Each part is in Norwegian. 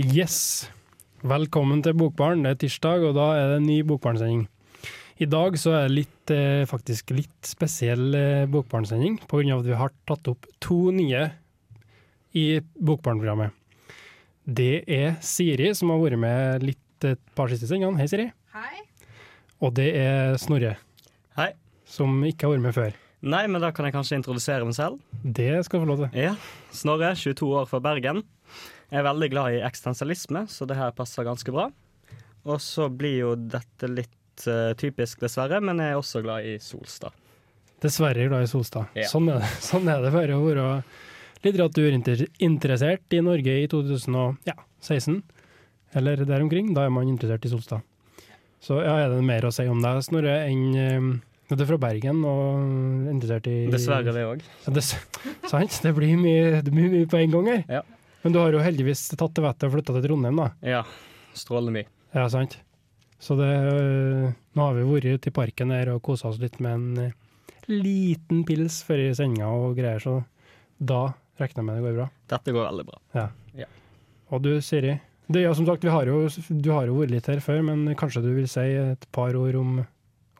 Yes. Velkommen til Bokbarn. Det er tirsdag, og da er det en ny Bokbarnsending. I dag så er det litt, eh, faktisk litt spesiell eh, Bokbarnsending, av at vi har tatt opp to nye i Bokbarnprogrammet. Det er Siri, som har vært med litt et par siste sendingene. Hei, Siri. Hei. Og det er Snorre, Hei. som ikke har vært med før. Nei, men da kan jeg kanskje introdusere meg selv. Det skal du få lov til. Ja, Snorre, 22 år fra Bergen. Jeg er veldig glad i eksistensialisme, så det her passer ganske bra. Og så blir jo dette litt uh, typisk, dessverre, men jeg er også glad i Solstad. Dessverre glad i Solstad. Ja. Sånn, er det, sånn er det bare å være litteraturinteressert i Norge i 2016, eller der omkring. Da er man interessert i Solstad. Så ja, er det mer å si om deg, Snorre, enn eh, Du er fra Bergen og interessert i Dessverre det òg. Ja, det, sant? Det blir mye, det blir mye på en gang her. Ja. Men du har jo heldigvis tatt til vettet og flytta til Trondheim, da. Ja. Strålende mye. Ja, sant? Så det øh, Nå har vi vært ute i parken her og kosa oss litt med en øh, liten pils før i sendinga og greier, så da regner jeg med det går bra. Dette går veldig bra. Ja. Og du, Siri. Det, ja, som sagt, vi har jo, du har jo vært litt her før, men kanskje du vil si et par ord om,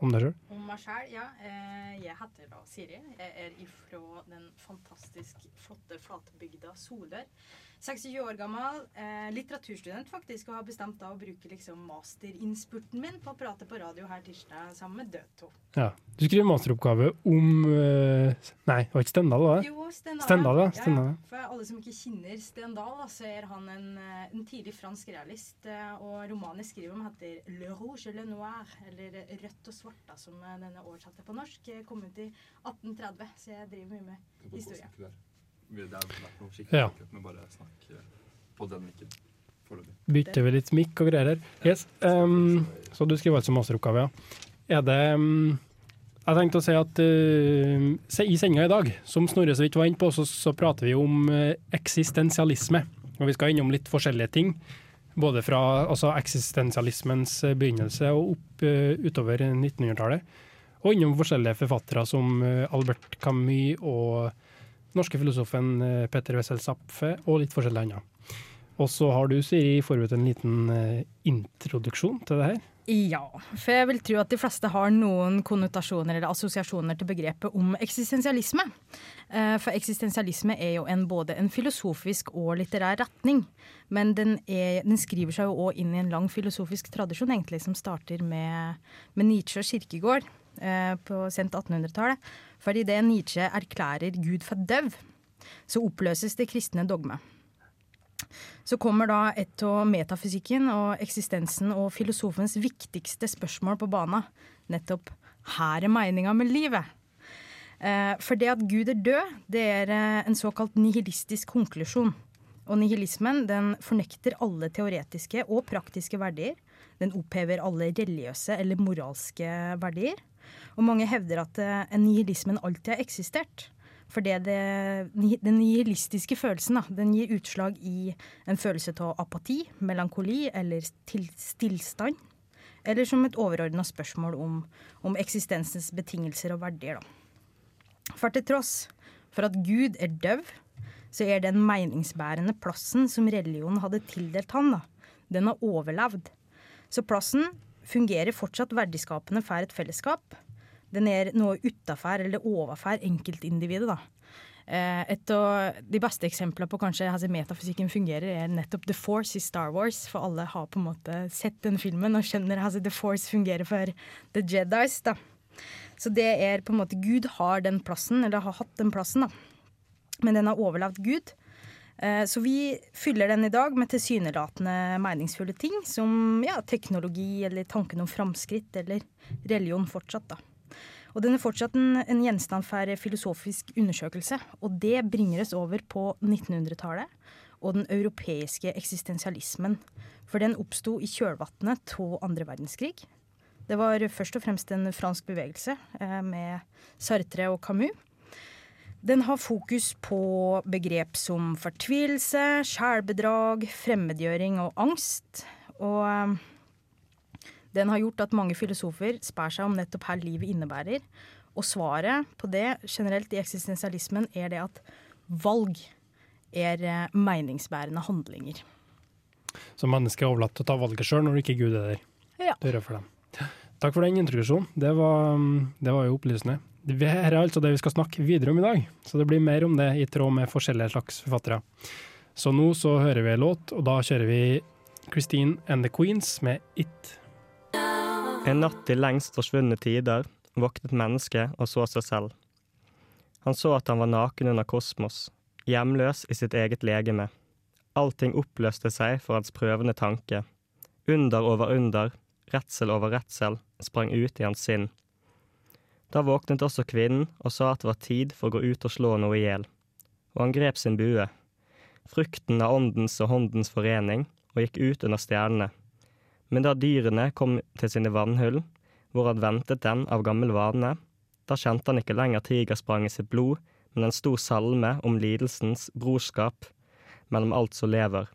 om deg sjøl? Om meg sjøl, ja. Eh, jeg heter da Siri. Jeg er ifra den fantastisk flotte flatbygda Solør. 26 år gammel, eh, litteraturstudent faktisk, og har bestemt da å bruke liksom masterinnspurten min på å prate på radio her tirsdag sammen med Dødto. Ja. Du skriver masteroppgave om eh, Nei, det var ikke Stendal, var det? Jo, Stendal. Stendal, ja. Stendal, ja. ja. For alle som ikke kjenner Stendal, da, så er han en, eh, en tidlig fransk realist. eh, Og romanen jeg skriver om, heter Le Rouge et Le Noir, eller Rødt og svart, da, som eh, denne oversatte på norsk. Kom ut i 1830, så jeg driver mye med historie. Det har vært noe skikkelig Ja. med bare snakk eh, på den mikken. Bytter vi litt mikk og greier her. Yes. Um, så du skriver altså masteroppgave, ja. Er det um, Jeg tenkte å si at uh, se- i sendinga i dag, som Snorre så vidt var inne på, så, så prater vi om uh, eksistensialisme. Og vi skal innom litt forskjellige ting. Både fra altså eksistensialismens begynnelse og opp uh, utover 1900-tallet. Og innom forskjellige forfattere som Albert Camus og norske filosofen uh, Petter Wessel Zapfe, og litt forskjellig annet. Og så har du, Siri, forberedt en liten eh, introduksjon til det her. Ja, for jeg vil tro at de fleste har noen konnotasjoner eller assosiasjoner til begrepet om eksistensialisme. Eh, For eksistensialisme er jo en, både en filosofisk og litterær retning. Men den, er, den skriver seg jo òg inn i en lang filosofisk tradisjon, egentlig, som starter med, med Nietzsche og Kirkegård eh, på sent 1800-tallet. For idet Nietzsche erklærer Gud for døv, så oppløses det kristne dogmet. Så kommer da et av metafysikken og eksistensen og filosofens viktigste spørsmål på bana. Nettopp her er meninga med livet. Eh, for det at Gud er død, det er eh, en såkalt nihilistisk konklusjon. Og nihilismen den fornekter alle teoretiske og praktiske verdier. Den opphever alle religiøse eller moralske verdier. Og mange hevder at eh, nihilismen alltid har eksistert. For det, det, den nihilistiske følelsen da, den gir utslag i en følelse av apati, melankoli eller til, stillstand. Eller som et overordna spørsmål om, om eksistensens betingelser og verdier. Da. For til tross for at Gud er døv, så er den meningsbærende plassen som religionen hadde tildelt han, da, den har overlevd. Så plassen fungerer fortsatt verdiskapende for et fellesskap. Den er noe utafor eller overfor enkeltindividet. da. Eh, Et av de beste eksemplene på kanskje altså, metafysikken fungerer, er nettopp The Force i Star Wars. For alle har på en måte sett den filmen og skjønner at altså, The Force fungerer for The Jedis. da. Så det er på en måte Gud har den plassen, eller har hatt den plassen, da. Men den har overlevd Gud. Eh, Så vi fyller den i dag med tilsynelatende meningsfulle ting, som ja, teknologi eller tanken om framskritt, eller religion fortsatt, da. Og den er fortsatt en, en gjenstand for filosofisk undersøkelse, og det bringer oss over på 1900-tallet og den europeiske eksistensialismen. For den oppsto i kjølvannet av andre verdenskrig. Det var først og fremst en fransk bevegelse eh, med Sartre og Camus. Den har fokus på begrep som fortvilelse, sjælbedrag, fremmedgjøring og angst. Og eh, den har gjort at mange filosofer spør seg om nettopp hva livet innebærer. Og svaret på det generelt i eksistensialismen er det at valg er eh, meningsbærende handlinger. Så mennesket er overlatt til å ta valget sjøl når ikke Gud er der. Ja. Døra for dem. Takk for den introduksjonen. Det var, mm, det var jo opplysende. Dette her er altså det vi skal snakke videre om i dag, så det blir mer om det i tråd med forskjellige slags forfattere. Så nå så hører vi en låt, og da kjører vi Christine and the Queens med It. En natt i lengst forsvunne tider våknet mennesket og så seg selv. Han så at han var naken under kosmos, hjemløs i sitt eget legeme. Allting oppløste seg for hans prøvende tanke. Under over under, redsel over redsel, sprang ut i hans sinn. Da våknet også kvinnen og sa at det var tid for å gå ut og slå noe i hjel. Og han grep sin bue. Frukten av åndens og håndens forening, og gikk ut under stjernene. Men da dyrene kom til sine vannhull, hvor han ventet den av gammel vane, da kjente han ikke lenger tigersprang i sitt blod, men en stor salme om lidelsens brorskap mellom alt som lever.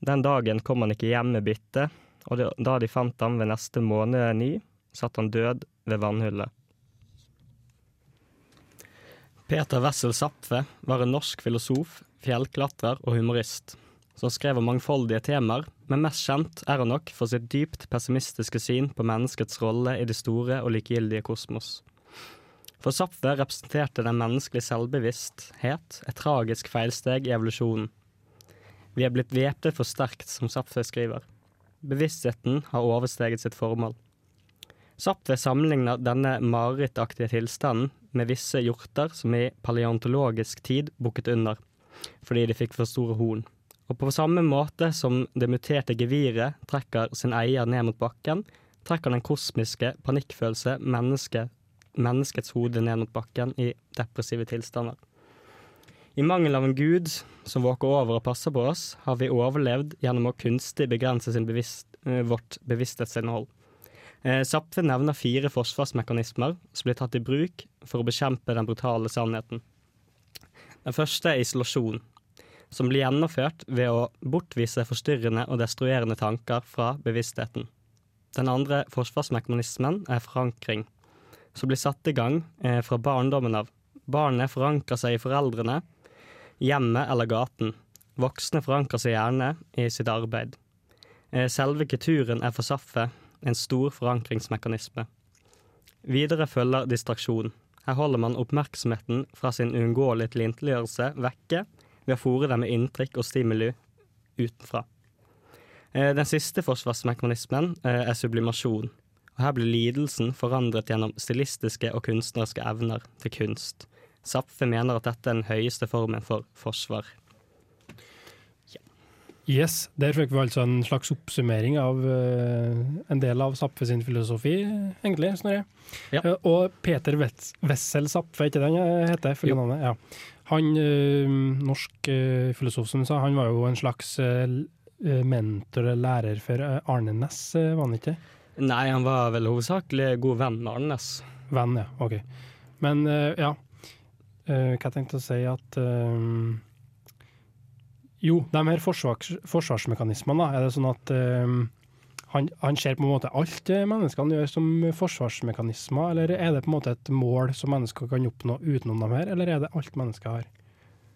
Den dagen kom han ikke hjem med byttet, og da de fant ham ved neste måned ny, satt han død ved vannhullet. Peter Wessel Zapfe var en norsk filosof, fjellklatrer og humorist, som skrev om mangfoldige temaer, men mest kjent er han nok for sitt dypt pessimistiske syn på menneskets rolle i det store og likegyldige kosmos. For Zapfe representerte den menneskelige selvbevissthet et tragisk feilsteg i evolusjonen. Vi er blitt væpnet for sterkt, som Zapfe skriver. Bevisstheten har oversteget sitt formål. Zapfe sammenligner denne marerittaktige tilstanden med visse hjorter som i paleontologisk tid bukket under, fordi de fikk for store horn. Og på samme måte som det muterte geviret trekker sin eier ned mot bakken, trekker den kosmiske panikkfølelse menneske, menneskets hode ned mot bakken i depressive tilstander. I mangel av en gud som våker over og passer på oss, har vi overlevd gjennom å kunstig begrense bevisst, eh, vårt bevissthetsinnhold. Eh, Zapfe nevner fire forsvarsmekanismer som blir tatt i bruk for å bekjempe den brutale sannheten. Den første er isolasjon, som blir gjennomført ved å bortvise forstyrrende og destruerende tanker fra bevisstheten. Den andre forsvarsmekanismen er forankring, som blir satt i gang eh, fra barndommen av. Barnet forankrer seg i foreldrene, hjemmet eller gaten. Voksne forankrer seg gjerne i sitt arbeid. Eh, Selve kulturen er for saffet, en stor forankringsmekanisme. Videre følger distraksjon. Her holder man oppmerksomheten fra sin uunngåelige tilintetgjørelse vekke ved å fòre dem med inntrykk og stimuli utenfra. Eh, Den siste forsvarsmekanismen eh, er sublimasjon. Og her blir lidelsen forandret gjennom stilistiske og kunstneriske evner til kunst. Zapfe mener at dette er den høyeste formen for forsvar. Yes, der fikk vi altså en slags oppsummering av uh, en del av Zapfe sin filosofi, egentlig, Snorre. Ja. Uh, og Peter Wessel Zapfe, ikke den jeg heter? Jo. Navnet? Ja. Han, eh, norsk eh, filosof som du sa, han var jo en slags eh, mentor eller lærer for Arne Næss, var han ikke? Nei, han var vel hovedsakelig god venn med Arne Næss. Venn, ja. OK. Men ja, hva jeg tenkte å si at eh, Jo, de her forsvars, forsvarsmekanismene, da, er det sånn at eh, han, han ser på en måte alt menneskene gjør som forsvarsmekanismer, eller er det på en måte et mål som mennesker kan oppnå utenom dem her, eller er det alt mennesker har?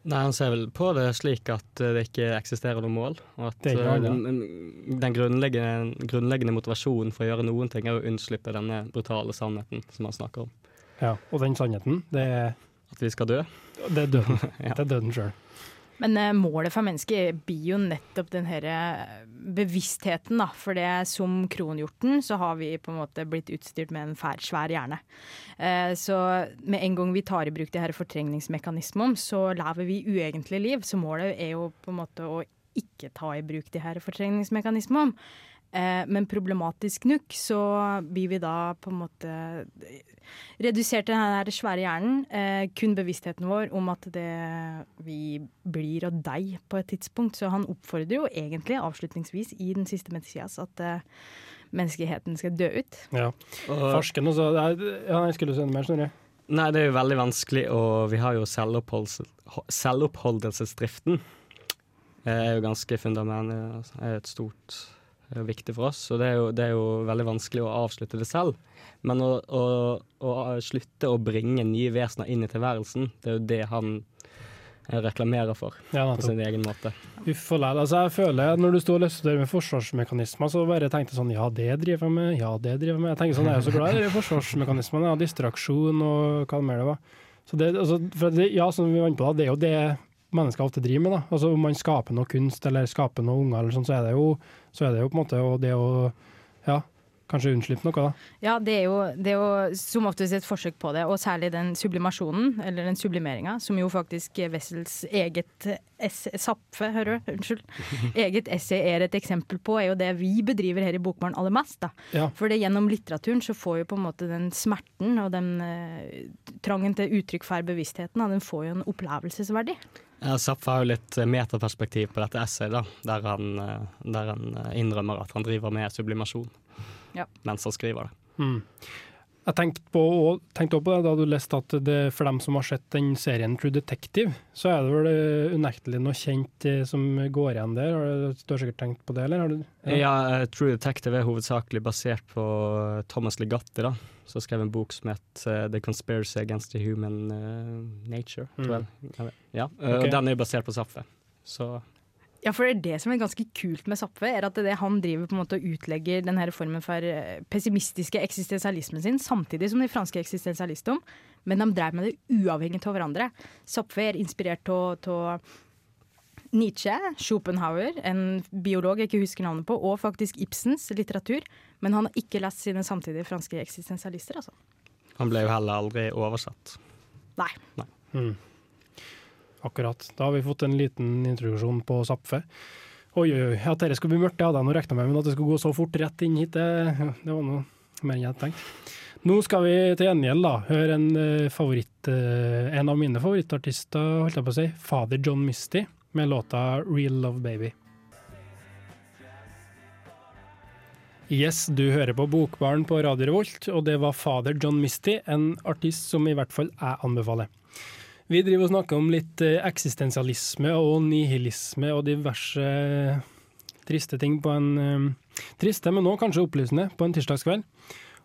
Nei, Han ser vel på det slik at eh, det ikke eksisterer noe mål. Og at Det ikke eh, den, den grunnleggende, grunnleggende motivasjonen for å gjøre noen ting er å unnslippe denne brutale sannheten som han snakker om. Ja, og den sannheten, det er, At vi skal dø. det er døden. Ja. Det er døden sjøl. Men eh, målet for mennesket blir jo nettopp den her eh, bevisstheten, da. For det som kronhjorten, så har vi på en måte blitt utstyrt med en fær, svær hjerne. Eh, så med en gang vi tar i bruk de her fortrengningsmekanismene, så lever vi uegentlige liv. Så målet er jo på en måte å ikke ta i bruk de her fortrengningsmekanismene. Eh, men problematisk nok så blir vi da på en måte redusert til den her svære hjernen. Eh, kun bevisstheten vår om at det, vi blir av deg på et tidspunkt. Så han oppfordrer jo egentlig avslutningsvis i den siste Messias at eh, menneskeheten skal dø ut. Ja. Og, så også. det er- Ja, jeg skulle sende mer, Snorre. nei, det er jo veldig vanskelig, og vi har jo selvoppholdelsesdriften. Det er jo ganske fundamentet. altså, er et stort viktig for oss, og det er, jo, det er jo veldig vanskelig å avslutte det selv. Men å, å, å slutte å bringe nye vesener inn i tilværelsen, det er jo det han reklamerer for Ja, på sin egen måte. Læl. Altså, jeg føler at når du sto og løste det med forsvarsmekanismer, så bare tenkte jeg sånn Ja, det driver jeg med. Ja, det driver jeg med. Jeg tenker sånn, jeg er jo så glad i forsvarsmekanismene. Ja, distraksjon og hva mer det var. Så det, altså, det, ja, som vi vant på, da, det er jo det mennesker ofte driver med. da. Altså Om man skaper noe kunst eller skaper noe unger, eller sånn, så er det jo, så er det jo på en måte og det å ja, kanskje unnslippe noe. da. Ja, det er, jo, det er jo som oftest et forsøk på det, og særlig den sublimasjonen, eller den sublimeringa, som jo faktisk Wessels eget Sapfe, hører du, unnskyld, eget essay er et eksempel på, er jo det vi bedriver her i Bokbarn aller mest. da. Ja. For det gjennom litteraturen så får jo på en måte den smerten og den eh, trangen til uttrykk for bevisstheten, da, den får jo en opplevelsesverdi. Ja, Zapf har jo litt eh, metaperspektiv på dette essayet, da, der han, eh, der han eh, innrømmer at han driver med sublimasjon Ja. mens han skriver det. Mm. Jeg tenkte på, og- tenkte også på det da du leste at det, for dem som har sett den serien True Detective, så er det vel eh, unektelig noe kjent eh, som går igjen der. Har du, du har sikkert tenkt på det, eller? Har du, Ja, ja. True Detective er hovedsakelig basert på eh, Thomas Legatti, da, som skrev en bok som het eh, The Conspiracy Against the Human eh, Nature. tror jeg. Ja, Ja, eh, og den er basert på Saffe. Så Ja, for det er det som er ganske kult med Zapfe, er at det er det han driver på en måte og utlegger den her formen for eh, pessimistiske eksistensialismen sin, samtidig som de franske eksistensialistene, men de drev med det uavhengig av hverandre. Zapfe er inspirert av Nietzsche, Schopenhauer, en biolog jeg ikke husker navnet på, og faktisk Ibsens litteratur, men han har ikke lest sine samtidige franske eksistensialister, altså. han ble jo heller aldri oversatt. Nei. Mm. Akkurat. Da har vi fått en liten introduksjon på Zapfe. Oi, oi, oi. At dette skulle bli mørkt, det hadde jeg nå regna med, men at det skulle gå så fort rett inn hit, det, det var noe mer enn jeg hadde tenkt. Nå skal vi til gjengjeld da, høre en, eh, favoritt, eh, en av mine favorittartister, holdt jeg på å si, Father John Misty, med låta 'Real Love Baby'. Yes, du hører på Bokbaren på Radio Revolt, og det var Father John Misty, en artist som i hvert fall jeg anbefaler. Vi driver og snakker om litt eh, eksistensialisme og nihilisme og diverse eh, triste ting på en eh, Triste, men nå kanskje opplysende, på en tirsdagskveld.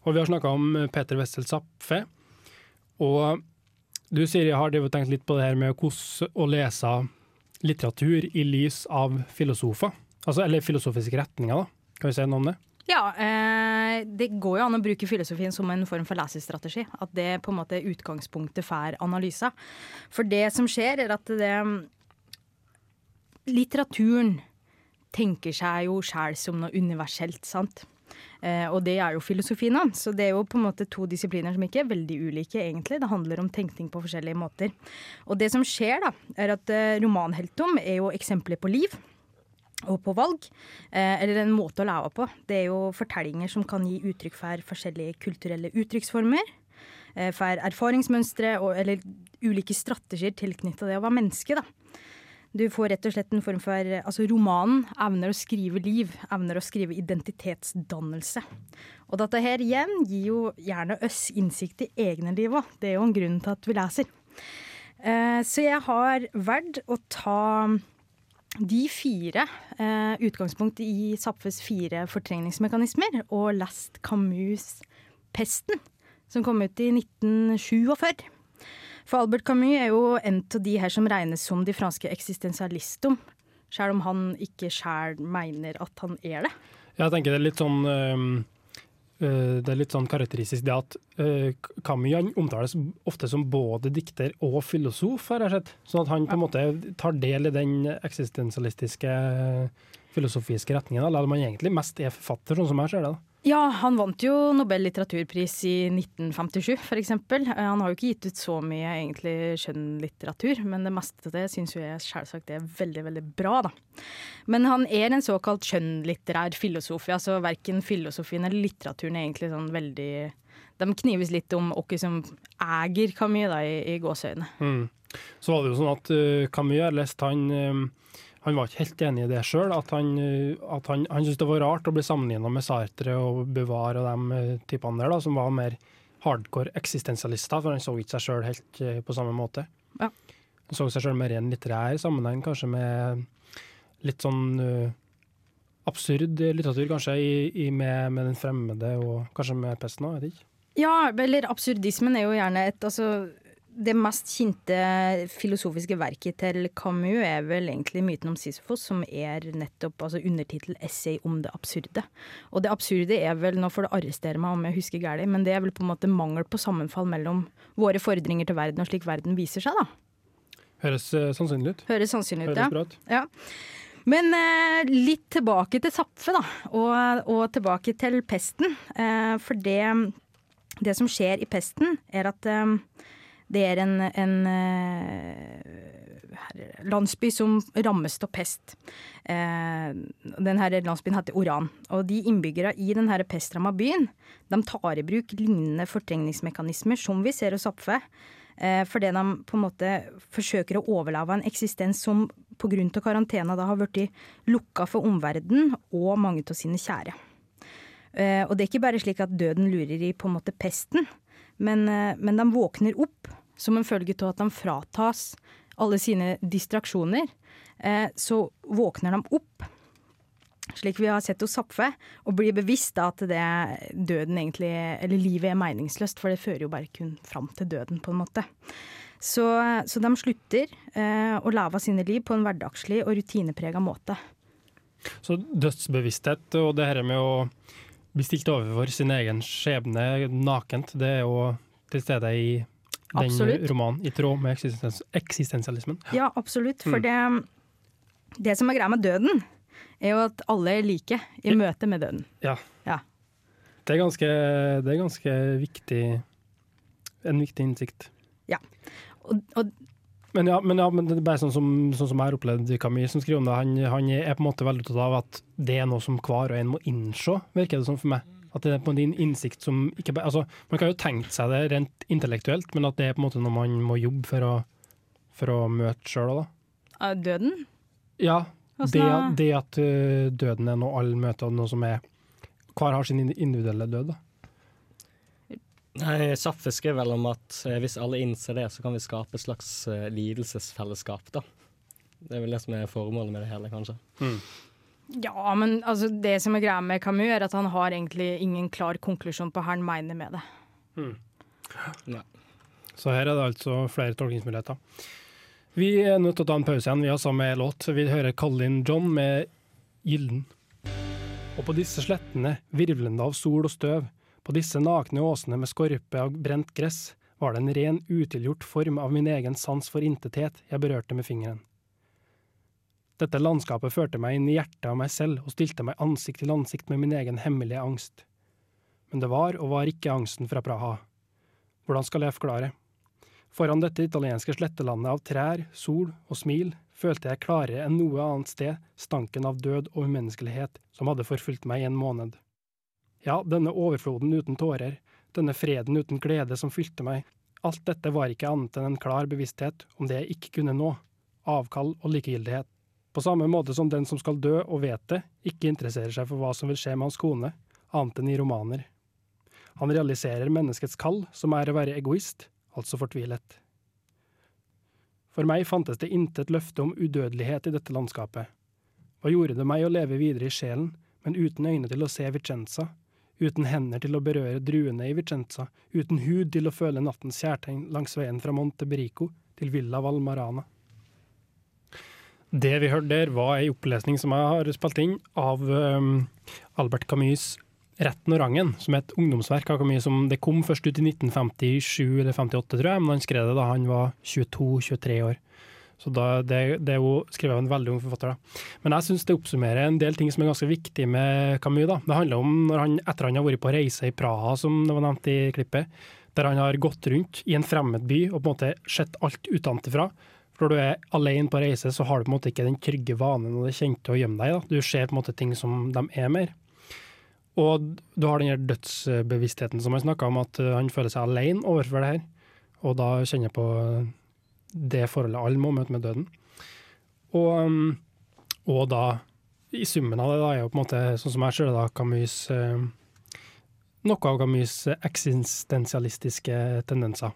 Og vi har snakka om Peter Wessel Zapfe. Og du, Siri, har tenkt litt på det her med hvordan å lese litteratur i lys av filosofer. Altså, eller filosofiske retninger, da. Kan vi si noe om det? Ja, eh, det går jo an å bruke filosofien som en form for lesestrategi. At det på en måte er utgangspunktet for analysa. For det som skjer, er at det Litteraturen tenker seg jo sjæl som noe universelt, sant. Eh, og det er jo filosofien. da. Så det er jo på en måte to disipliner som ikke er veldig ulike, egentlig. Det handler om tenkning på forskjellige måter. Og det som skjer, da, er at eh, romanheltom er jo eksempler på liv og på valg, eh, eller en måte å leve på. Det er jo fortellinger som kan gi uttrykk for forskjellige kulturelle uttrykksformer, eh, for erfaringsmønstre og, eller ulike strategier tilknyttet det å være menneske. da. Du får rett og slett en form for Altså, romanen evner å skrive liv, evner å skrive identitetsdannelse. Og dette her igjen gir jo gjerne oss innsikt i egne liv òg. Det er jo en grunn til at vi leser. Eh, så jeg har valgt å ta de fire eh, utgangspunkt i Zapfes fire fortrengningsmekanismer, og lest Camus' 'Pesten', som kom ut i 1947. For Albert Camus er jo en av de her som regnes som de franske eksistensialistene, selv om han ikke sjæl mener at han er det. Jeg tenker det er litt sånn øh, Det er litt sånn karakteristisk det at øh, Camus han omtales ofte som både dikter og filosof, har jeg sett. Sånn at han på en måte tar del i den eksistensialistiske filosofiske retningen, eller om han egentlig mest er forfatter, sånn som jeg ser det. da. Ja, han vant jo Nobel litteraturpris i 1957, f.eks. Han har jo ikke gitt ut så mye egentlig skjønnlitteratur, men det meste av det syns jo jeg selvsagt er veldig, veldig bra, da. Men han er en såkalt skjønnlitterær filosof. Ja, så verken filosofien eller litteraturen er egentlig sånn veldig De knives litt om hvem som eier Camus, da, i, i gåseøynene. Mm. Så var det jo sånn at uh, Camus, har leste han øh, han var ikke helt enig i det sjøl. At han, øh, at han, han syntes det var rart å bli sammenligna med Sartre og Bevar og de øh, typene der, da, som var mer hardcore eksistensialister, for han så ikke seg sjøl helt øh, på samme måte. Ja. Han så seg sjøl mer i en litterær sammenheng, kanskje med litt sånn uh, absurd litteratur, kanskje, i, i med, med den fremmede og kanskje med pesten òg, jeg vet ikke. Ja, eller absurdismen er jo gjerne et altså det mest kjente filosofiske verket til Camus er vel egentlig 'Myten om Sisyfos', som er nettopp altså undertittel 'Essay om det absurde'. Og det absurde er vel, nå får du arrestere meg om jeg husker galt, men det er vel på en måte mangel på sammenfall mellom våre fordringer til verden og slik verden viser seg, da. Høres uh, sannsynlig ut. Høres sannsynlig ut, Høres ja. Ja. Men eh, litt tilbake til Zapfe, da. Og, og tilbake til pesten. Eh, for det, det som skjer i pesten, er at eh, det er en, en eh, landsby som rammes av pest. Eh, denne landsbyen heter Oran. Og de innbyggere i denne pestramma byen de tar i bruk lignende fortrengningsmekanismer som vi ser hos Zapfe. Eh, fordi de på en måte forsøker å overleve en eksistens som pga. karantena da har blitt lukka for omverdenen og mange av sine kjære. Eh, og det er ikke bare slik at døden lurer i på en måte pesten, men, eh, men de våkner opp som en følge av at de fratas alle sine distraksjoner. Eh, så våkner de opp, slik vi har sett hos Zapfe, og blir bevisst at det døden egentlig, eller livet er meningsløst, for det fører jo bare kun fram til døden, på en måte. Så, så de slutter eh, å leve sine liv på en hverdagslig og rutineprega måte. Så dødsbevissthet og det her med å bli stilt overfor sin egen skjebne nakent, det er jo til stede i den Absolutt. romanen, i tråd med eksistens eksistensialismen. Ja, absolutt. For Mm. det, det som er greia med døden, er jo at alle er like i møte med døden. Ja. Ja. Det er ganske, det er ganske viktig En viktig innsikt. Og, og Men ja, men, ja, men det er bare sånn som, sånn som jeg har opplevd Camille som skriver om det. Han, han er på en måte veldig opptatt av at det er noe som hver og en må innse, virker det som for meg. At det er på en måte en innsikt som ikke altså, Man kan jo tenke seg det rent intellektuelt, men at det er på en måte noe man må jobbe for å, for å møte sjøl òg, da. døden Ja, det, det at døden er noe alle møter, og noe som er Hver har sin individuelle død, da. Nei, Saffe skrev vel om at hvis alle innser det, så kan vi skape et slags lidelsesfellesskap, da. Det er vel det som er formålet med det hele, kanskje. Ja, men altså, det som er greia med Camus, er at han har egentlig ingen klar konklusjon på hva han mener med det. Så her er det altså flere tolkningsmuligheter. Vi er nødt til å ta en pause igjen. Vi har samme låt. Vi hører Colin John med 'Gylden'. Og på disse slettene, virvlende av sol og støv, på disse nakne åsene med skorpe av brent gress, var det en ren, utilgjort form av min egen sans for intethet jeg berørte med fingeren. Dette landskapet førte meg inn i hjertet av meg selv og stilte meg ansikt til ansikt med min egen hemmelige angst. Men det var og var ikke angsten fra Praha. Hvordan skal jeg forklare? Foran dette italienske slettelandet av trær, sol og smil følte jeg klarere enn noe annet sted stanken av død og umenneskelighet som hadde forfulgt meg i en måned. Ja, denne overfloden uten tårer, denne freden uten glede som fylte meg, alt dette var ikke annet enn en klar bevissthet om det jeg ikke kunne nå, avkall og likegyldighet. På samme måte som den som skal dø og vet det, ikke interesserer seg for hva som vil skje med hans kone, annet enn i romaner. Han realiserer menneskets kall, som er å være egoist, altså fortvilet. For meg fantes det intet løfte om udødelighet i dette landskapet. Hva gjorde det meg å leve videre i sjelen, men uten øyne til å se Vicenza, uten hender til å berøre druene i Vicenza, uten hud til å føle nattens kjærtegn langs veien fra Monte Brico til Villa Valmarana? Det vi hørte der, var ei opplesning som jeg har spilt inn av um, Albert Camus' 'Retten og rangen', som er et ungdomsverk av Camus som det kom først ut i 1957 eller 58, tror jeg, men han skrev det da han var 22-23 år. Så da, det, det er jo skrevet av en veldig ung forfatter. da. Men jeg syns det oppsummerer en del ting som er ganske viktig med Camus. da. Det handler om når han, etter han har vært på reise i Praha, som det var nevnt i klippet, der han har gått rundt i en fremmed by og på en måte sett alt utenfra. Når du er alene på reise, så har du på en måte ikke den trygge vanen og det kjente å gjemme deg. da. Du ser på en måte ting som de er mer. Og du har den her dødsbevisstheten som han snakka om, at uh, han føler seg alene overfor det her. Og da kjenner jeg på det forholdet alle må møte med døden. Og, um, og da, i summen av det, da, er jo på en måte, sånn som jeg ser det, da, Camus uh, Noe av Camus' eksistensialistiske tendenser.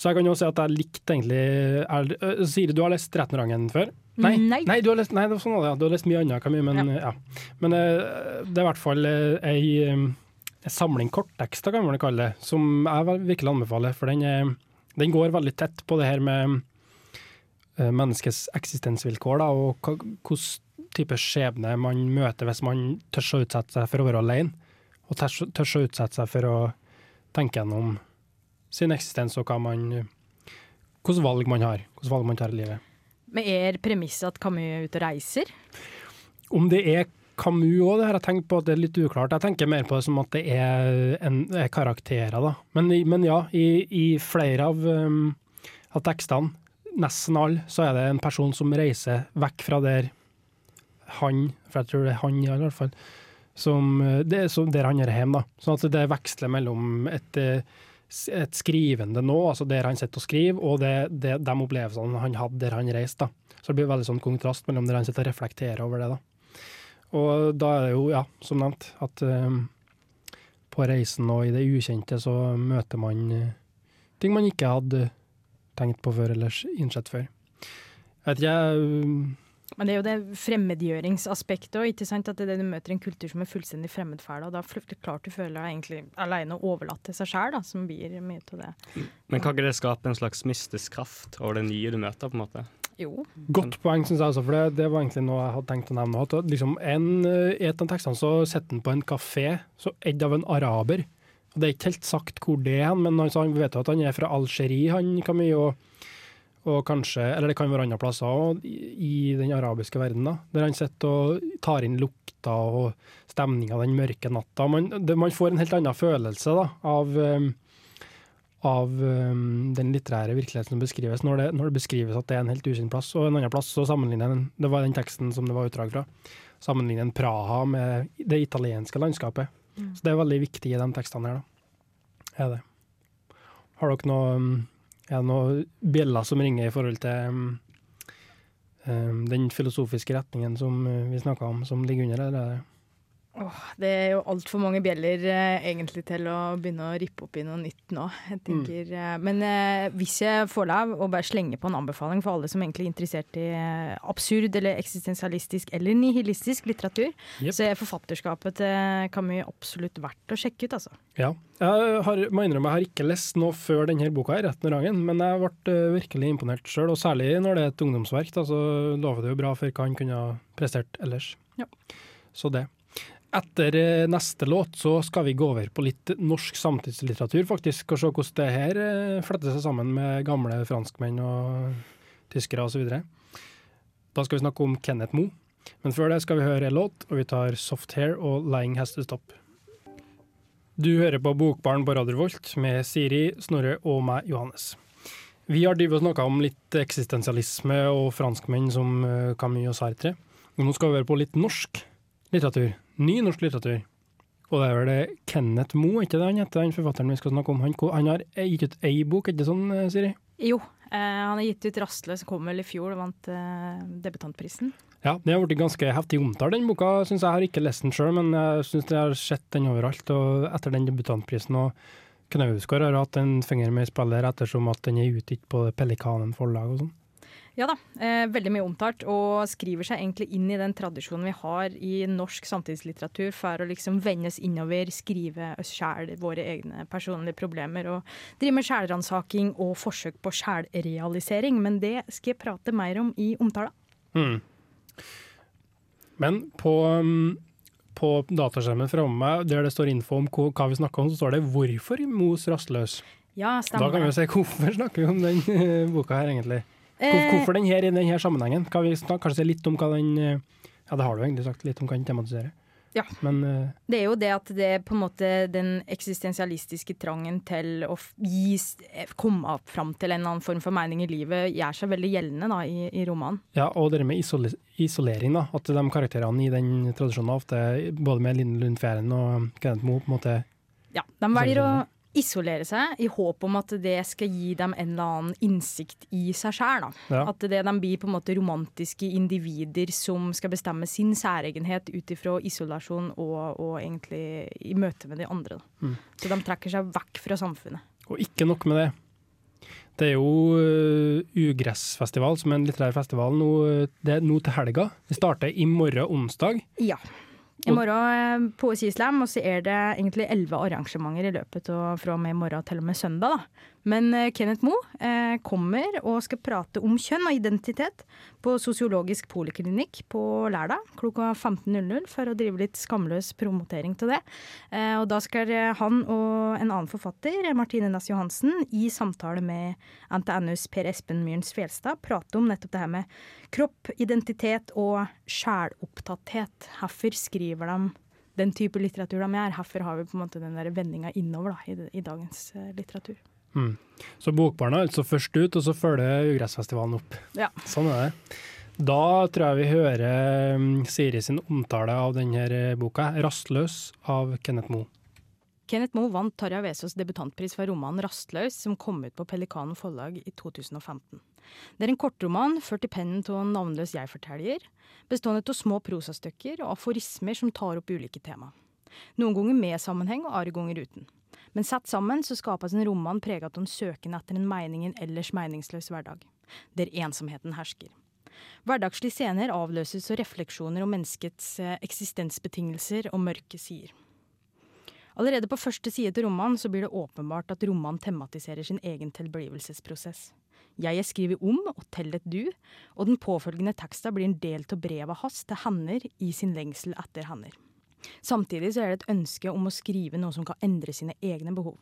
Så jeg kan jo si at jeg likte egentlig er, uh, Siri, du har lest 13-rangen før? Nei, Nei. nei, du har lest, nei, det sånn ja. Du har lest mye annet, Camille, men ja. Men uh, det er i hvert fall uh, ei, um, en samling korttekster, kan man kalle det, som jeg virkelig anbefaler. For den er, Den går veldig tett på det her med menneskets eksistensvilkår, da, og hvilken type skjebne man møter hvis man tør å utsette seg for å være alene, og tør, tør å utsette seg for å tenke gjennom sin eksistens og man hvilke valg man har, hvilke valg man tar i livet. Men er premisset at Camus er ute og reiser? Om det er Camus òg, det har jeg tenkt på at det er litt uklart. Jeg tenker mer på det som at det er, en, er karakterer, da. Men, men ja, i, i flere av, um, av tekstene, nesten alle, så er det en person som reiser vekk fra der han, for jeg tror det er han i hvert fall, som, eh, det er så der han er hjemme. da. Sånn at det veksler mellom et, s- et skrivende nå, altså der han sitter og skriver, og det, det, de opplevelsene han hadde der han reiste. da. Så det blir veldig sånn kontrast mellom der han sitter og reflekterer over det. da. Og da er det jo, ja, som nevnt, at um, på reisen og i det ukjente så møter man uh, ting man ikke hadde tenkt på før eller innsett før. Jeg vet ikke, jeg, Men det er jo det fremmedgjøringsaspektet òg, ikke sant. At det er det du møter en kultur som er fullstendig fremmed for deg, og da er klart du føler deg egentlig alene og overlatt til seg sjøl, som blir mye av det. Men kan ikke det skape en slags mystisk kraft over det nye du møter, på en måte? Jo. Godt poeng, syns jeg også, for det, det var egentlig noe jeg hadde tenkt å nevne. At liksom en, eh, I et av tekstene så sitter han på en kafé, så eid av en araber. Og Det er ikke helt sagt hvor det er, men han, sa han vet jo at han er fra Algerie, han Camille, og, og kanskje, eller det kan være andre plasser òg, i, den arabiske verden, da, der han sitter og tar inn lukta og stemninga den mørke natta. Man, det, man får en helt annen følelse da, av eh, av um, den litterære virkeligheten som beskrives, når det, når det beskrives at det er en helt ukjent plass. Og en annen plass så sammenligner den, det var den teksten som det var utdrag fra, sammenligner en Praha med det italienske landskapet. Så det er veldig viktig i de tekstene her, da. Er det. Har dere noe um, Er det noen bjeller som ringer i forhold til um, um, den filosofiske retningen som uh, vi snakka om, som ligger under, er det Åh, det er jo altfor mange bjeller eh, egentlig til å begynne å rippe opp i noe nytt nå. Jeg tenker, eh, men eh, hvis jeg får lov å bare slenge på en anbefaling for alle som egentlig er interessert i eh, absurd eller eksistensialistisk eller nihilistisk litteratur, yep. så er forfatterskapet til Camus absolutt verdt å sjekke ut, altså. Ja. Jeg har, må innrømme, jeg har ikke lest noe før denne boka, her, rett rangen, men jeg ble eh, virkelig imponert sjøl. Og særlig når det er et ungdomsverk, da, så lover det jo bra for hva han kunne ha prestert ellers. Ja. Så det. Etter eh, neste låt så skal vi gå over på litt norsk samtidslitteratur, faktisk, og se hvordan det her eh, fletter seg sammen med gamle franskmenn og tyskere osv. Da skal vi snakke om Kenneth Moe. Men før det skal vi høre en låt, og vi tar Soft Hair og Lying Has To Stop. Du hører på Bokbarn på Radio Volt med Siri, Snorre og meg, Johannes. Vi har drevet og snakka om litt eksistensialisme og franskmenn som Camus og Sartre. Og nå skal vi høre på litt norsk litteratur. Ny norsk litteratur. Og det er vel det Kenneth Moe, ikke det han heter, den forfatteren vi skal snakke om. Han, han har gitt ut ei bok, ikke sånn, eh, Siri? Jo, eh, han har gitt ut 'Rastløs', kom vel i fjor og vant eh, debutantprisen. Ja, det har blitt ganske heftig omtalt, den boka. Synes jeg har ikke lest den sjøl, men jeg syns jeg har sett den overalt. Og etter den debutantprisen og Knausgård har hatt en finger med i spillet ettersom at den er utgitt på Pelikanen forlag og sånn. Ja da, eh, veldig mye omtalt, og skriver seg egentlig inn i den tradisjonen vi har i norsk samtidslitteratur for å liksom vendes innover, skrive oss sjæl våre egne personlige problemer, og drive med sjælransaking og forsøk på sjælrealisering. Men det skal jeg prate mer om i omtala. Mm. Men på, um, på dataskjermen framme meg, der det står info om hva, vi snakker om, så står det 'Hvorfor Mos rastløs'. Ja, Da kan vi si hvorfor snakker vi om den eh, boka her, egentlig. Eh, hvorfor den her i denne sammenhengen? Kan vi snakke, kanskje litt om hva den eh, Ja, det har du egentlig sagt, litt om hva den tematiserer. Ja. Men uh, Det er jo det at det er på en måte den eksistensialistiske trangen til å gi, komme fram til en eller annen form for mening i livet gjør seg veldig gjeldende da, i, i romanen. Ja, og det med isole isolering, da. At de karakterene i den tradisjonen ofte, både med Linn Lundfjæren og Kenneth Moe, på en måte Ja, de velger å isolere seg i håp om at det skal gi dem en eller annen innsikt i seg sjøl. Ja. At det, de blir på en måte romantiske individer som skal bestemme sin særegenhet ut ifra isolasjon og, og egentlig i møte med de andre. Mm. Så de trekker seg vekk fra samfunnet. Og ikke nok med det. Det er jo uh, Ugressfestival, som er en litterær festival, nå, eh, det er nå til helga. Det starter i morgen onsdag. Ja. I morgen på poesislam, og så er det egentlig elleve arrangementer i løpet av fra og med i morgen til og med søndag. da. Men eh, Kenneth Moe eh, kommer og skal prate om kjønn og identitet på Sosiologisk poliklinikk på lørdag klokka 15.00 for å drive litt skamløs promotering til det. Eh, og da skal han og en annen forfatter, Martine Næss Johansen, i samtale med NTNUs Per Espen Myhrens Fjelstad prate om nettopp det her med kropp, identitet og sjælopptatthet. Hvorfor skriver de den type litteratur de gjør? Hvorfor har vi på en måte den der vendinga innover da, i, i dagens litteratur? Mm. Så Bokbarn er altså først ut, og så følger Ugressfestivalen opp. Ja. Sånn er det. Da tror jeg vi hører um, Siri sin omtale av denne boka, 'Rastløs' av Kenneth Moe. Kenneth Moe vant Tarja Vesaas debutantpris for romanen 'Rastløs', som kom ut på Pelikanen forlag i 2015. Det er en kortroman ført i pennen av en navnløs jeg-forteller, bestående av små prosastykker og aforismer som tar opp ulike tema. Noen ganger med sammenheng, og andre ganger uten. Men satt sammen så skapes en roman preget av en søken etter en mening i en ellers meningsløs hverdag, der ensomheten hersker. Hverdagslige scener avløses av refleksjoner om menneskets eh, eksistensbetingelser og mørke sider. Allerede på første side til romanen så blir det åpenbart at romanen tematiserer sin egen tilblivelsesprosess. Jeg er skrevet om og til et du, og den påfølgende teksten blir en del av brevet hans til hender i sin lengsel etter hender. Samtidig så er det et ønske om å skrive noe som kan endre sine egne behov.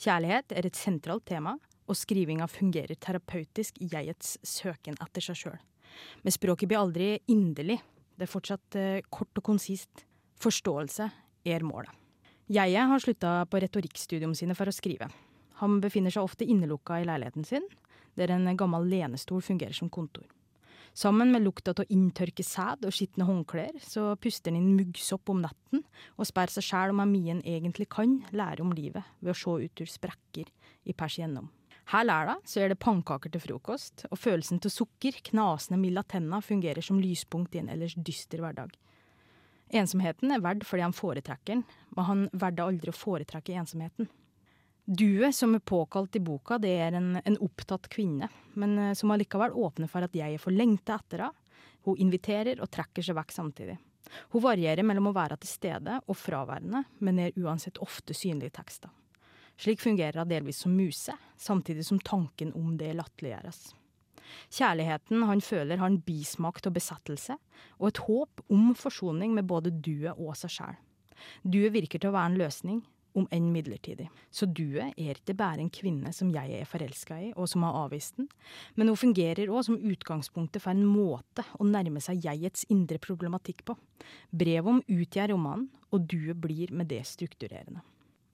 Kjærlighet er et sentralt tema, og skrivinga fungerer terapeutisk i jegets søken etter seg sjøl. Men språket blir aldri inderlig. Det er fortsatt eh, kort og konsist. Forståelse er målet. Jeget har slutta på retorikkstudium sine for å skrive. Han befinner seg ofte innelukka i leiligheten sin, der en gammel lenestol fungerer som kontor. Sammen med lukta av inntørket sæd og skitne håndklær, så puster han inn muggsopp om natten og spør seg sjæl om Amien egentlig kan lære om livet ved å se ut ur sprekker i pers gjennom. Her lørdag så er det pannekaker til frokost, og følelsen av sukker, knasende av tenna, fungerer som lyspunkt i en ellers dyster hverdag. Ensomheten er verd fordi han foretrekker den, men han verder aldri å foretrekke ensomheten. Duet som er påkalt i boka, det er en, en opptatt kvinne, men uh, som allikevel åpner for at jeg er for lengta etter henne. Hun inviterer og trekker seg vekk samtidig. Hun varierer mellom å være til stede og fraværende, men er uansett ofte synlig i tekster. Slik fungerer hun delvis som muse, samtidig som tanken om det latterliggjøres. Kjærligheten han føler har en bismak av besettelse, og et håp om forsoning med både duet og seg sjæl. Duet virker til å være en løsning, om enn midlertidig. Så duet er ikke bare en kvinne som jeg er forelska i, og som har avvist den, men hun fungerer òg som utgangspunktet for en måte å nærme seg jegets indre problematikk på. Brevet om utgjør romanen, og duet blir med det strukturerende.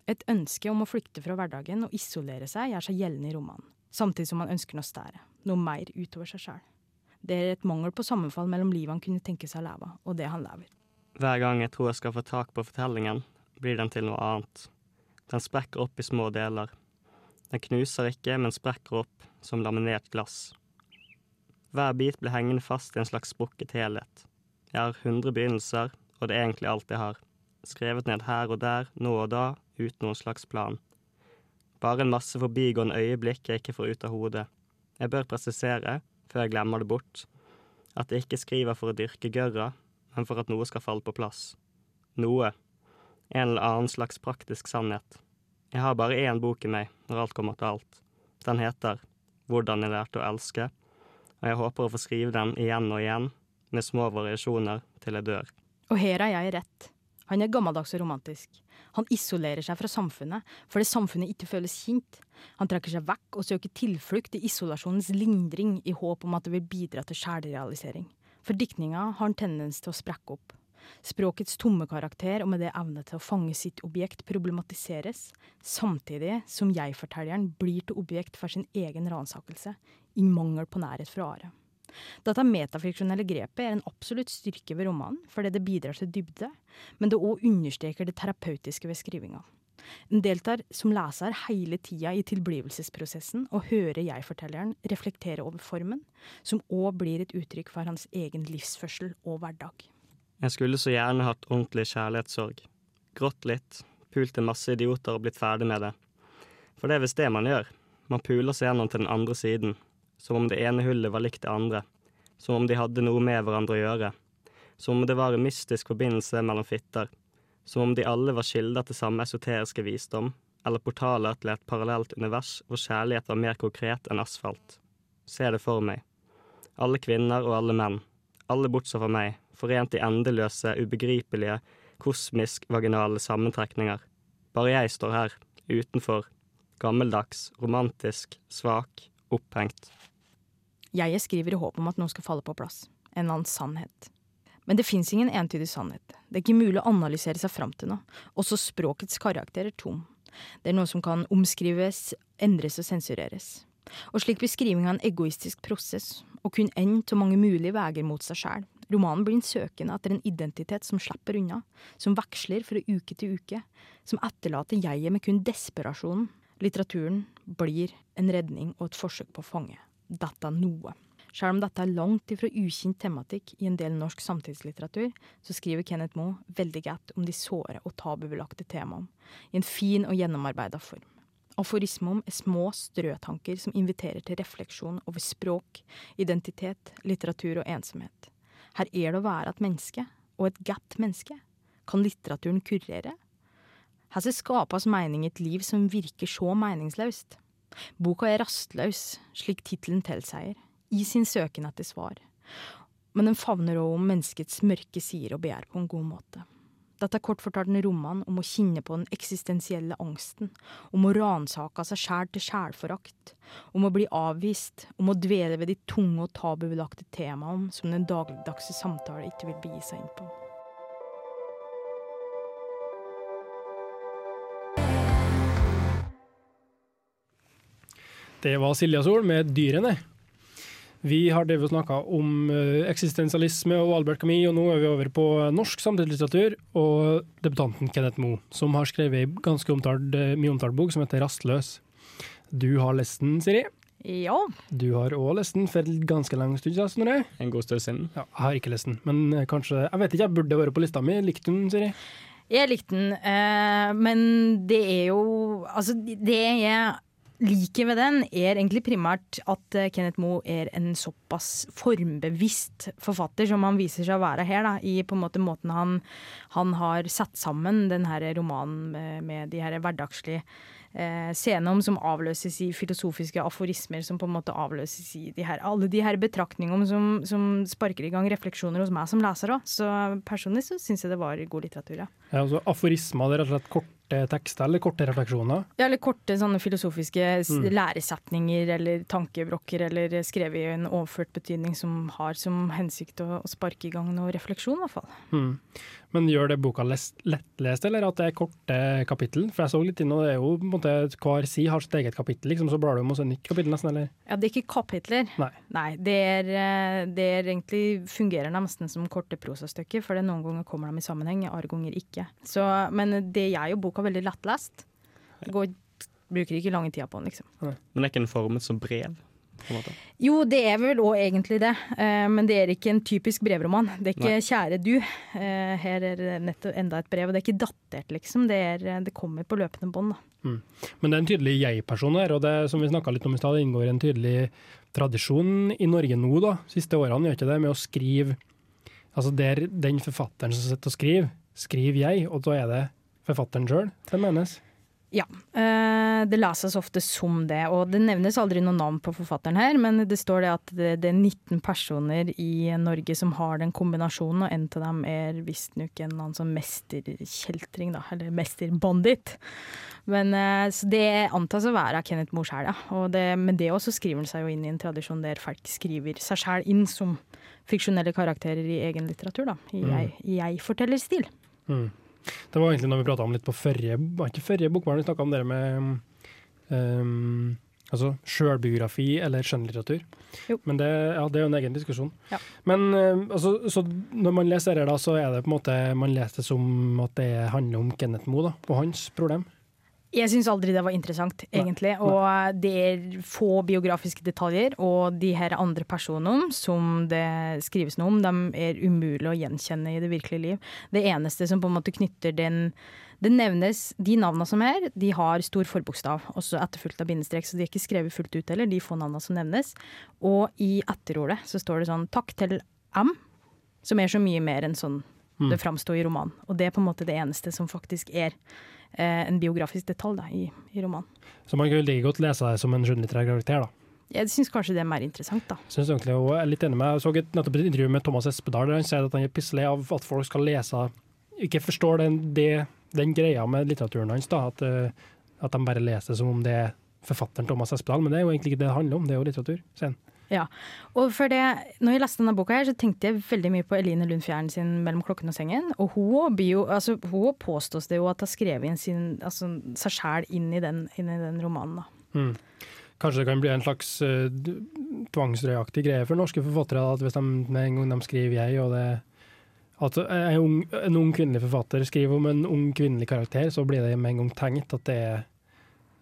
Et ønske om å flykte fra hverdagen og isolere seg gjør seg gjeldende i romanen, samtidig som han ønsker noe større, noe mer utover seg sjøl. Det er et mangel på sammenfall mellom livet han kunne tenke seg å leve, og det han lever. Hver gang jeg tror jeg skal få tak på fortellingen, blir den til noe annet. Den sprekker opp i små deler. Den knuser ikke, men sprekker opp som laminert glass. Hver bit blir hengende fast i en slags sprukket helhet. Jeg har hundre begynnelser, og det er egentlig alt jeg har. Skrevet ned her og der, nå og da, uten noen slags plan. Bare en masse forbigående øyeblikk jeg ikke får ut av hodet. Jeg bør presisere, før jeg glemmer det bort, at jeg ikke skriver for å dyrke gørra, men for at noe skal falle på plass. Noe en eller annen slags praktisk sannhet. Jeg har bare én bok i meg når alt kommer til alt. Den heter Hvordan jeg lærte å elske, og jeg håper å få skrive den igjen og igjen, med små variasjoner til jeg dør. Og her har jeg rett. Han er gammeldags og romantisk. Han isolerer seg fra samfunnet fordi samfunnet ikke føles kjent. Han trekker seg vekk og søker tilflukt i isolasjonens lindring i håp om at det vil bidra til sjælrealisering. For diktninga har en tendens til å sprekke opp. Språkets tomme karakter og med det evne til å fange sitt objekt problematiseres, samtidig som jeg-fortelleren blir til objekt for sin egen ransakelse, i mangel på nærhet fra Are. Dette metafiksjonelle grepet er en absolutt styrke ved romanen, fordi det bidrar til dybde, men det òg understreker det terapeutiske ved skrivinga. En deltar som leser hele tida i tilblivelsesprosessen og hører jeg-fortelleren reflektere over formen, som òg blir et uttrykk for hans egen livsførsel og hverdag. Jeg skulle så gjerne hatt ordentlig kjærlighetssorg. Grått litt, pult en masse idioter og blitt ferdig med det. For det er visst det man gjør. Man puler seg gjennom til den andre siden. Som om det ene hullet var likt det andre. Som om de hadde noe med hverandre å gjøre. Som om det var en mystisk forbindelse mellom fitter. Som om de alle var kilder til samme esoteriske visdom, eller portaler til et parallelt univers hvor kjærlighet var mer konkret enn asfalt. Se det for meg. Alle kvinner og alle menn. Alle bortsett fra meg, forent i endeløse, ubegripelige, kosmisk vaginale sammentrekninger. Bare jeg står her, utenfor, gammeldags, romantisk, svak, opphengt. Jeg skriver i håp om at noe skal falle på plass. En eller annen sannhet. Men det fins ingen entydig sannhet. Det er ikke mulig å analysere seg fram til noe. Også språkets karakter er tom. Det er noe som kan omskrives, endres og sensureres. Og slik blir av en egoistisk prosess, og kun én av mange mulige veier mot seg sjæl. Romanen blir en søkende etter en identitet som slipper unna, som veksler fra uke til uke, som etterlater jeget med kun desperasjonen. Litteraturen blir en redning og et forsøk på å fange dette noe. Selv om dette er langt ifra ukjent tematikk i en del norsk samtidslitteratur, så skriver Kenneth Moe veldig godt om de såre og tabubelagte temaene, i en fin og gjennomarbeida form. Aforismom er små strøtanker som inviterer til refleksjon over språk, identitet, litteratur og ensomhet. Her er det å være et menneske, og et godt menneske. Kan litteraturen kurere? Her skal skapes mening i et liv som virker så meningsløst. Boka er rastløs, slik tittelen tilsier, i sin søken etter svar. Men den favner òg om menneskets mørke sider og begjær på en god måte. Dette er kort fortalt en roman om å kjenne på den eksistensielle angsten, om å ransake seg sjæl til sjælforakt, om å bli avvist, om å dvele ved de tunge og tabubelagte temaene som den dagligdagse samtale ikke vil begi seg inn på. Det var Silja Sol med 'Dyrene'. Vi har snakka om eh, eksistensialisme og Albert Camus, og nå er vi over på norsk samtidslitteratur og debutanten Kenneth Moe, som har skrevet ei ganske omtalt, eh, mye omtalt bok som heter 'Rastløs'. Du har lest den, Siri. Ja. Du har òg lest den for ganske lang stund siden. Snorre. En god stund siden. Ja, jeg har ikke lest den, men eh, kanskje Jeg vet ikke, jeg burde vært på lista mi. Likte du den, Siri? Jeg likte den, eh, men det er jo Altså, det jeg liker ved den, er egentlig primært at eh, Kenneth Moe er en såpass formbevisst forfatter som han viser seg å være her, da, i på en måte måten han, han har satt sammen den her romanen med, de her hverdagslige eh, scenene om som avløses i filosofiske aforismer, som på en måte avløses i de her, alle de her betraktningene som, som sparker i gang refleksjoner hos meg som leser òg. Så personlig så syns jeg det var god litteratur, ja. Ja, altså Aforismer det er rett og slett korte tekster eller korte refleksjoner? Ja, eller korte sånne filosofiske Mm. læresetninger eller tankebrokker, eller skrevet i en overført betydning som har som hensikt å, å sparke i gang noe refleksjon, i hvert fall. Mm. Men gjør det boka lettlest, eller at det er korte kapittel? For jeg så litt inn, og det er jo på en måte hver side har sitt eget kapittel, liksom, så blar du om og et nytt kapittel nesten, eller? Ja, det er ikke kapitler. Nei. det, er, eh, det er egentlig fungerer nesten som korte prosastykker, for det noen ganger kommer de i sammenheng, andre ganger ikke. Så, men det gjør jo boka veldig lettlest. Det Går, bruker ikke lange tida på den, liksom. Men er ikke den formet som brev? på en måte? Jo, det er vel òg egentlig det, eh, men det er ikke en typisk brevroman. Det er ikke Nei. 'kjære du'. Eh, her er nettopp enda et brev, og det er ikke datert, liksom. Det, er, eh, det kommer på løpende bånd, da. Men det er en tydelig jeg-person her, og det som vi snakka litt om i stad, det inngår en tydelig tradisjon i Norge nå, da, siste årene, gjør ikke det, med å skrive Altså der den forfatteren som sitter og skriver, skriver jeg, og da er det forfatteren sjøl det menes. Ja, eh, det leses ofte som det, og det nevnes aldri noe navn på forfatteren her, men det står det at det, er 19 personer i Norge som har den kombinasjonen, og en av dem er visstnok en annen sånn mesterkjeltring, da, eller mesterbandit. Men eh, så det antas å være Kenneth Moe sjæl, ja. Og det, men det også skriver han seg jo inn i en tradisjon der folk skriver seg sjæl inn som fiksjonelle karakterer i egen litteratur, da. I Mm. jeg- i jeg-fortellerstil. Mm. Det var egentlig når vi prata om litt på forrige Var ikke forrige bokbarn vi snakka om det med um, altså sjølbiografi eller skjønnlitteratur. Jo. Men det, ja, det er jo en egen diskusjon. Ja. Men eh, altså, så når man leser det, da, så er det på en måte man leser det som at det handler om Kenneth Moe da, og hans problem. Jeg syns aldri det var interessant, egentlig. Og det er få biografiske detaljer, og de her andre personene som det skrives noe om, de er umulig å gjenkjenne i det virkelige liv. Det eneste som på en måte knytter den Det nevnes De navnene som er, de har stor forbokstav, også etterfulgt av bindestrek, så de er ikke skrevet fullt ut heller, de få navnene som nevnes. Og i etterordet så står det sånn 'takk til M', som er så mye mer enn sånn Mm. det framsto i romanen. Og det er på en måte det eneste som faktisk er eh, en biografisk detalj da, i, i romanen. Så man kan like godt lese det som en skjønnlitterær karakter, da. Jeg syns kanskje det er mer interessant, da. Synes egentlig, og jeg er litt enig med Jeg så et, nettopp et intervju med Thomas Espedal der han sier at han er pisselig av at folk skal lese Ikke forstår den, det, den greia med litteraturen hans, da. At, eh, at de bare leser som om det er forfatteren Thomas Espedal. Men det er jo egentlig ikke det det handler om, det er jo litteratur. sier han. Og for det, når jeg leste denne boka, her, så tenkte jeg veldig mye på Eline Lund Fjæren sin 'Mellom klokken og sengen'. Og hun, bio, altså, hun påstås det jo at har skrevet inn sin, altså, seg sjæl inn, inn i den romanen. Mm. Kanskje det kan bli en slags uh, tvangsrøyaktig greie for norske forfattere, at hvis de en gang de skriver 'jeg', og det at en ung, en ung kvinnelig forfatter skriver om en ung kvinnelig karakter, så blir det med en gang tenkt at det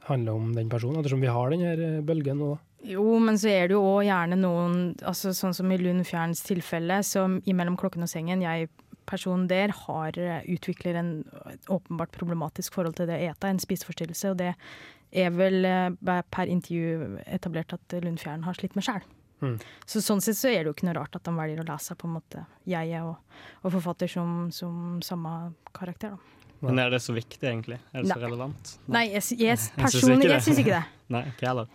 handler om den personen, ettersom vi har denne eh, bølgen nå. da. Jo, men så er det jo òg gjerne noen, altså sånn som i Lund Fjerns tilfelle, som i 'Mellom klokken og sengen', jeg personen der har eh, utvikler en åpenbart problematisk forhold til det å ete, en spiseforstyrrelse, og det er vel eh, per intervju etablert at Lund Fjern har slitt med sjæl. Mm. Så sånn sett så er det jo ikke noe rart at de velger å lese på en måte jeg og, og forfatter som, som samme karakter. da. Men er det så viktig, egentlig? Er det så relevant? Nei, jeg, sy- jeg, personlig, det. jeg syns ikke det. Nei, ikke heller.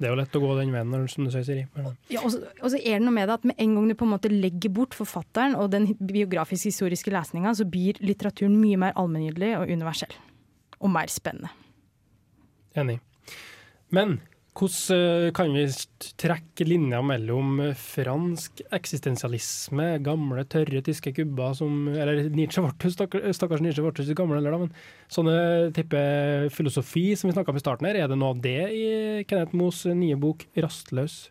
Det er jo lett å gå den veien, som du sier, Siri. Men, Ja, og så og så er det noe med det at med en gang du på en måte legger bort forfatteren og den biografisk historiske lesninga, så blir litteraturen mye mer allmenngyldig og universell. Og mer spennende. enig. Men hvordan eh, kan vi trekke linja mellom eh, fransk eksistensialisme, gamle, tørre tyske kubber som Eller Nietzsche ble, stakkars, stakkars Nietzsche ble ikke gamle da, men sånne type filosofi som vi snakka om i starten her, er det noe av det i Kenneth Moes nye bok 'Rastløs'?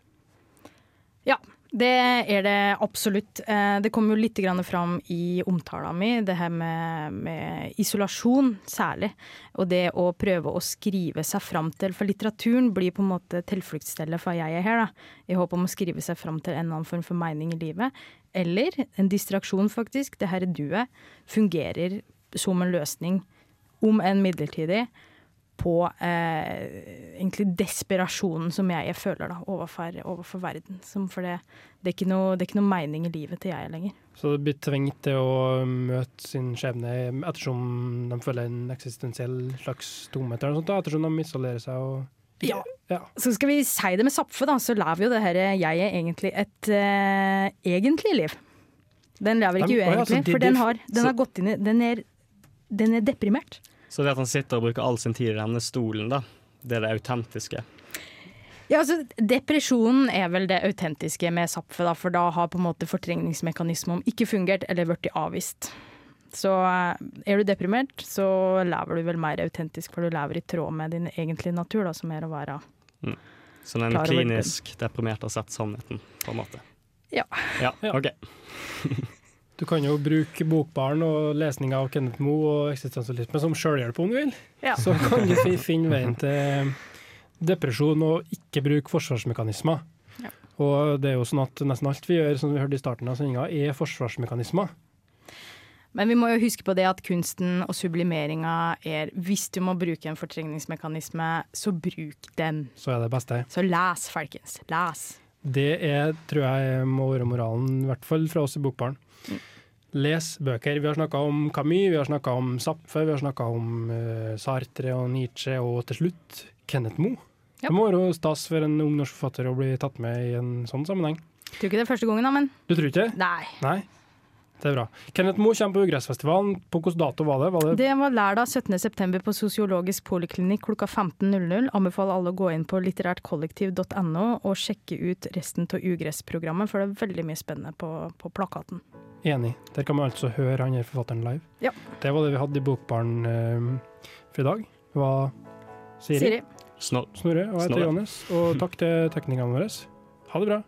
Ja, det er det absolutt. Eh, Det kom jo litt fram i omtalen min, det her med, med isolasjon særlig. Og det å prøve å skrive seg fram til For litteraturen blir på en måte tilfluktsstedet for jeg er her, da. I håp om å skrive seg fram til en eller annen form for mening i livet. Eller en distraksjon, faktisk. Det her duet fungerer som en løsning, om enn midlertidig, på eh, egentlig desperasjonen som jeg føler da, overfor, overfor verden. Som for det, det, er noe, det er ikke noe mening i livet til jeg lenger. Så det blir tvingt til å møte sin skjebne ettersom de føler en eksistensiell slags tomhet, eller noe sånt, da, ettersom de isolerer seg og Ja. ja. Så skal vi si det med Zapfe, da, så lever jo det her jeget egentlig et eh, egentlig liv. Den lever ikke uegentlig, for den har, den har gått inn i Den er, den er deprimert. Så det at han sitter og bruker all sin tid i denne stolen, da, det er det autentiske. Ja, altså, Depresjonen er vel det autentiske med Zapfe, da, for da har på en måte fortrengningsmekanismen ikke fungert eller blitt avvist. Så eh, er du deprimert, så lever du vel mer autentisk, for du lever i tråd med din egentlige natur, da, som er å være Så den klinisk deprimert har sett sannheten, på en måte. Ja. Ja, Ja. ok. Du kan jo bruke bokbaren og lesninga av Kenneth Moe og eksistensialisme som sjølhjelp om du vil. Ja. Så kan du finne veien til depresjon og ikke bruke forsvarsmekanismer. Ja. Og det er jo sånn at nesten alt vi gjør, som vi hørte i starten av sendinga, er forsvarsmekanismer. Men vi må jo huske på det at kunsten og sublimeringa er Hvis du må bruke en fortrengningsmekanisme, så bruk den. Så er det beste. Så les, folkens. Les. Det er, tror jeg må være moralen, i hvert fall fra oss i Bokbaren. Les bøker. Vi har snakka om Camus, vi har snakka om Zapfe, vi har snakka om uh, Sartre og Nietzsche, og til slutt Kenneth Moe. Ja. Det må være stas for en ung norsk forfatter å bli tatt med i en sånn sammenheng. Tror ikke det er første gangen, da, men Du tror ikke det? nei. Nei? Det er bra. Kenneth Moe kommer på Ugressfestivalen. På hvilken dato var det? Var det Det var lørdag 17.9. på Sosiologisk poliklinikk klokka 15.00. Anbefaler alle å gå inn på litterærtkollektiv.no og sjekke ut resten av Ugress-programmet, for det er veldig mye spennende på, på plakaten. Enig. Der kan man altså høre han her forfatteren live. Ja. Det var det vi hadde i Bokbaren eh, for i dag. Det var Siri, Siri. Snor. Snorre og jeg heter. Johannes. Og takk til teknikerne våre. Ha det bra.